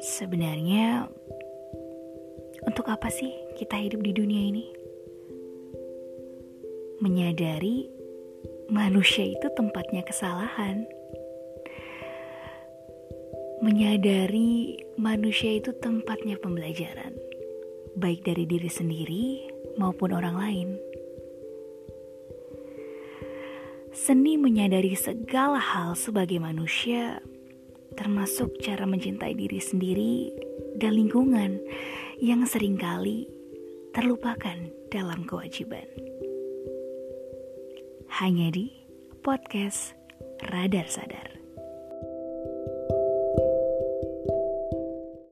Sebenarnya, untuk apa sih kita hidup di dunia ini? Menyadari manusia itu tempatnya kesalahan. Menyadari manusia itu tempatnya pembelajaran, baik dari diri sendiri maupun orang lain. Seni menyadari segala hal sebagai manusia termasuk cara mencintai diri sendiri dan lingkungan yang sering kali terlupakan dalam kewajiban. Hanya di podcast Radar Sadar.